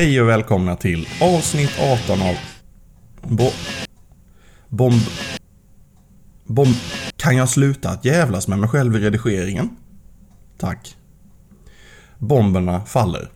Hej och välkomna till avsnitt 18 av... Bo... Bomb... Bomb... Kan jag sluta att jävlas med mig själv i redigeringen? Tack. Bomberna faller.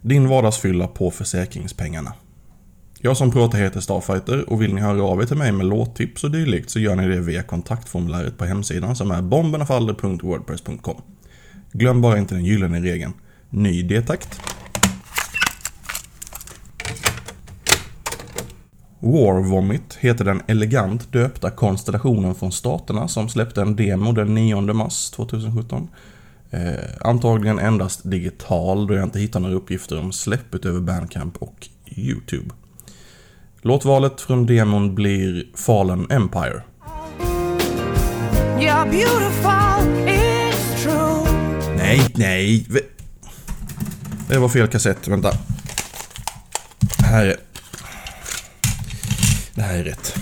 Din vardagsfylla på försäkringspengarna. Jag som pratar heter Starfighter och vill ni höra av er till mig med låttips och dylikt så gör ni det via kontaktformuläret på hemsidan som är bombernafaller.wordpress.com. Glöm bara inte den gyllene regeln. Ny D-takt. War Vomit heter den elegant döpta konstellationen från staterna som släppte en demo den 9 mars 2017. Eh, antagligen endast digital då jag inte hittar några uppgifter om släpp utöver Bandcamp och YouTube. Låtvalet från demon blir Fallen Empire. Nej, nej. Det var fel kassett, vänta. Här är... Det här är rätt.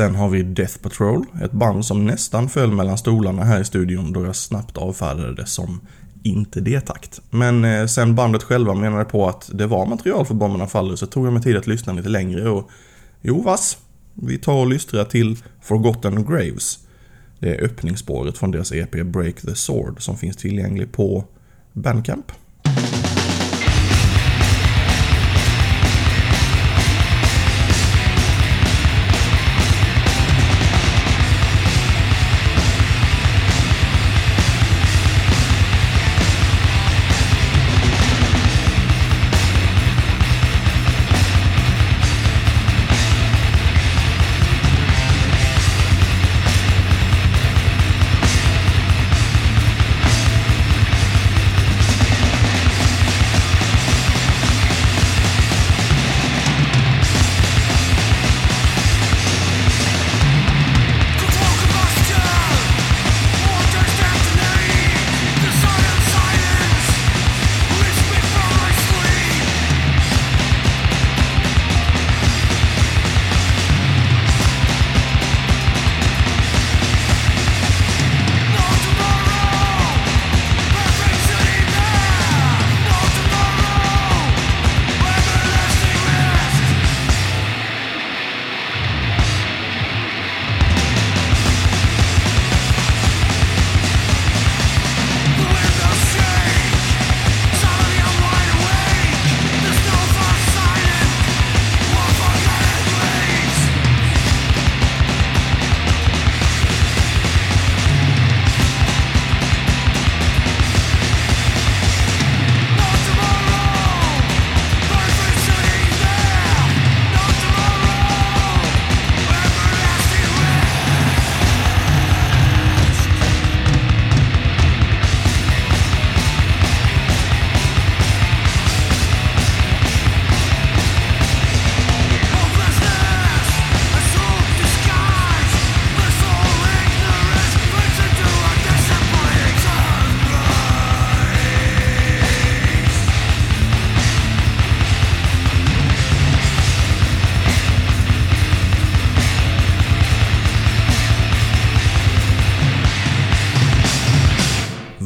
Sen har vi Death Patrol, ett band som nästan föll mellan stolarna här i studion då jag snabbt avfärdade det som inte det takt. Men eh, sen bandet själva menade på att det var material för Bomberna Faller så tog jag mig tid att lyssna lite längre och jo vass, vi tar och lyssnar till Forgotten Graves. Det är öppningsspåret från deras EP Break the Sword som finns tillgänglig på Bandcamp.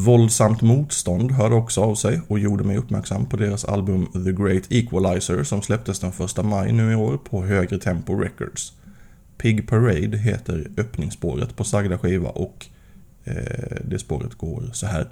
Våldsamt motstånd hörde också av sig och gjorde mig uppmärksam på deras album The Great Equalizer som släpptes den 1 maj nu i år på Högre Tempo Records. Pig Parade heter öppningsspåret på sagda skiva och eh, det spåret går så här.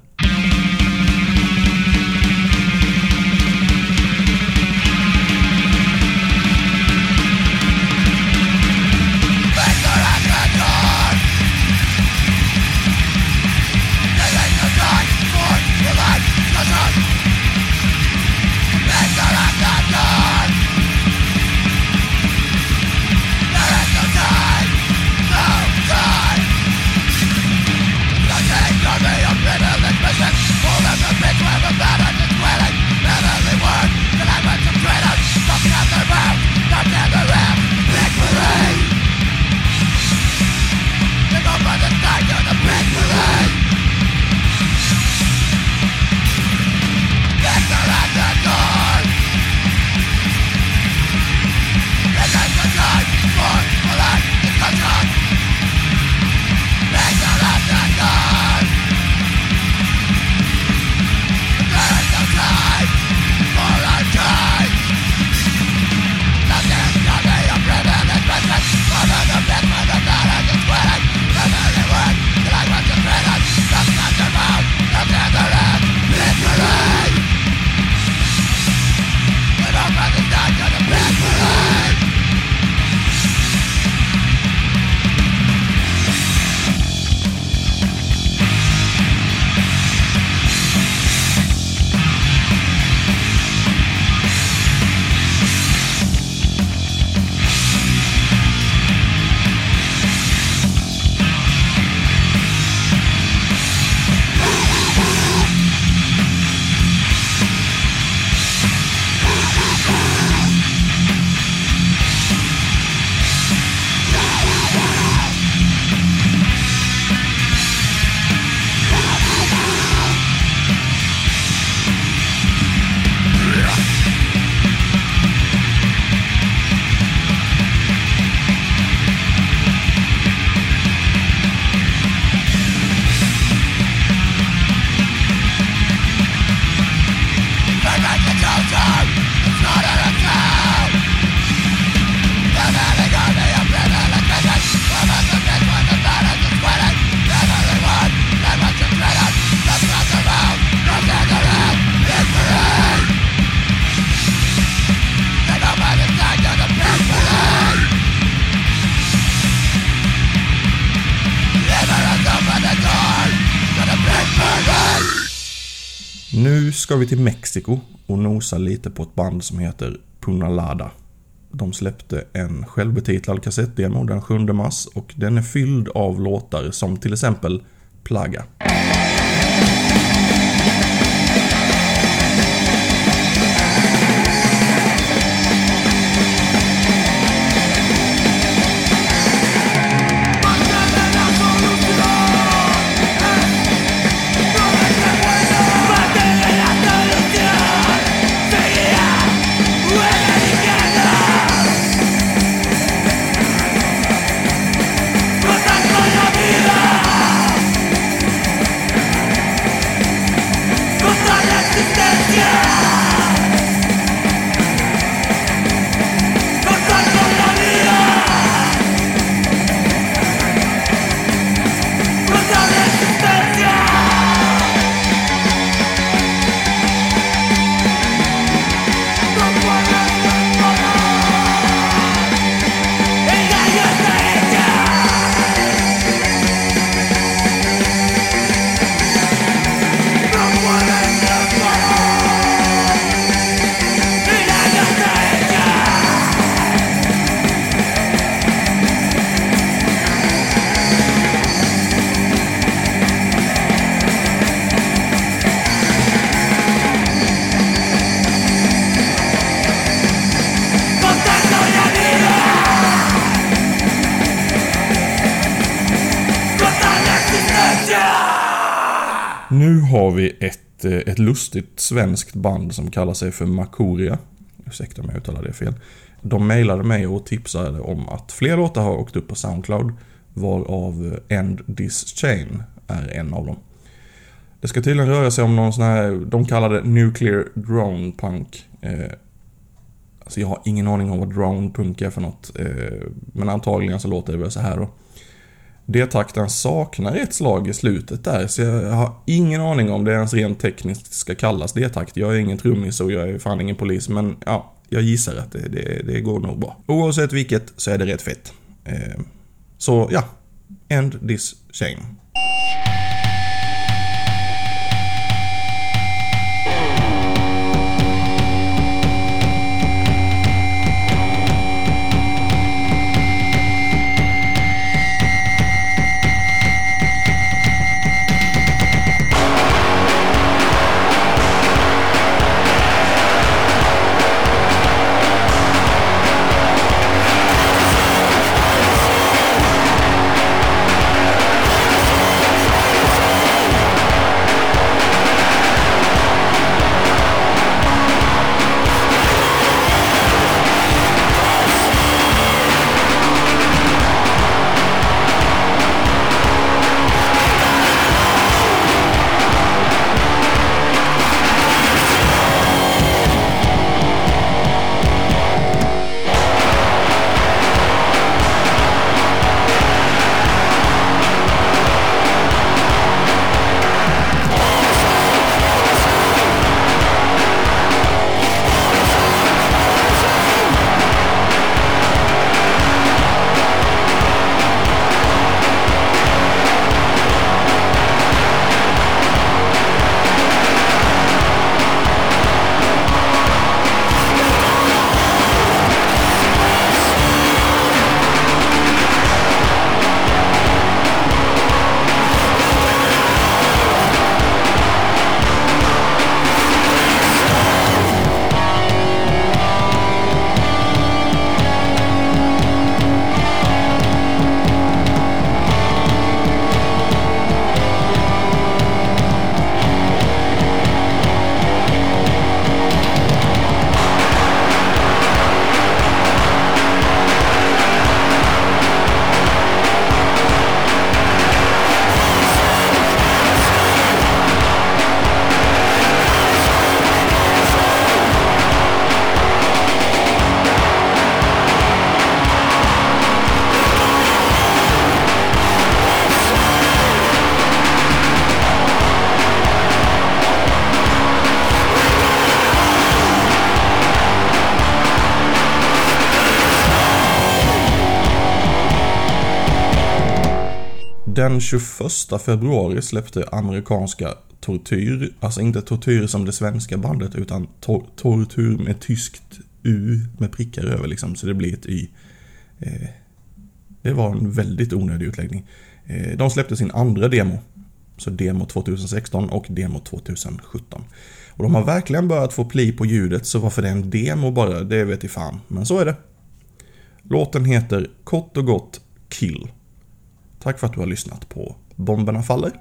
Nu ska vi till Mexiko och nosa lite på ett band som heter Punalada. De släppte en självbetitlad kassettdemo den 7 mars och den är fylld av låtar som till exempel Plaga. Nu har vi ett, eh, ett lustigt svenskt band som kallar sig för Makoria. Ursäkta om jag uttalar det fel. De mejlade mig och tipsade om att fler låtar har åkt upp på Soundcloud. Varav eh, End This Chain är en av dem. Det ska tydligen röra sig om någon sån här, de kallar det Nuclear Drone Punk. Eh, alltså jag har ingen aning om vad drone punk är för något. Eh, men antagligen så låter det väl så här då. D-takten saknar ett slag i slutet där, så jag har ingen aning om det ens rent tekniskt ska kallas D-takt. Jag är ingen trummis och jag är fan ingen polis, men ja, jag gissar att det, det, det går nog bra. Oavsett vilket så är det rätt fett. Eh, så ja, end this shame. Den 21 februari släppte amerikanska Tortyr, alltså inte Tortyr som det svenska bandet utan tor Tortyr med tyskt U med prickar över liksom, så det blir ett Y. Eh, det var en väldigt onödig utläggning. Eh, de släppte sin andra demo, så demo 2016 och demo 2017. Och de har verkligen börjat få pli på ljudet, så varför det är en demo bara, det vet i fan. Men så är det. Låten heter kort och gott Kill. Tack för att du har lyssnat på Bomberna Faller.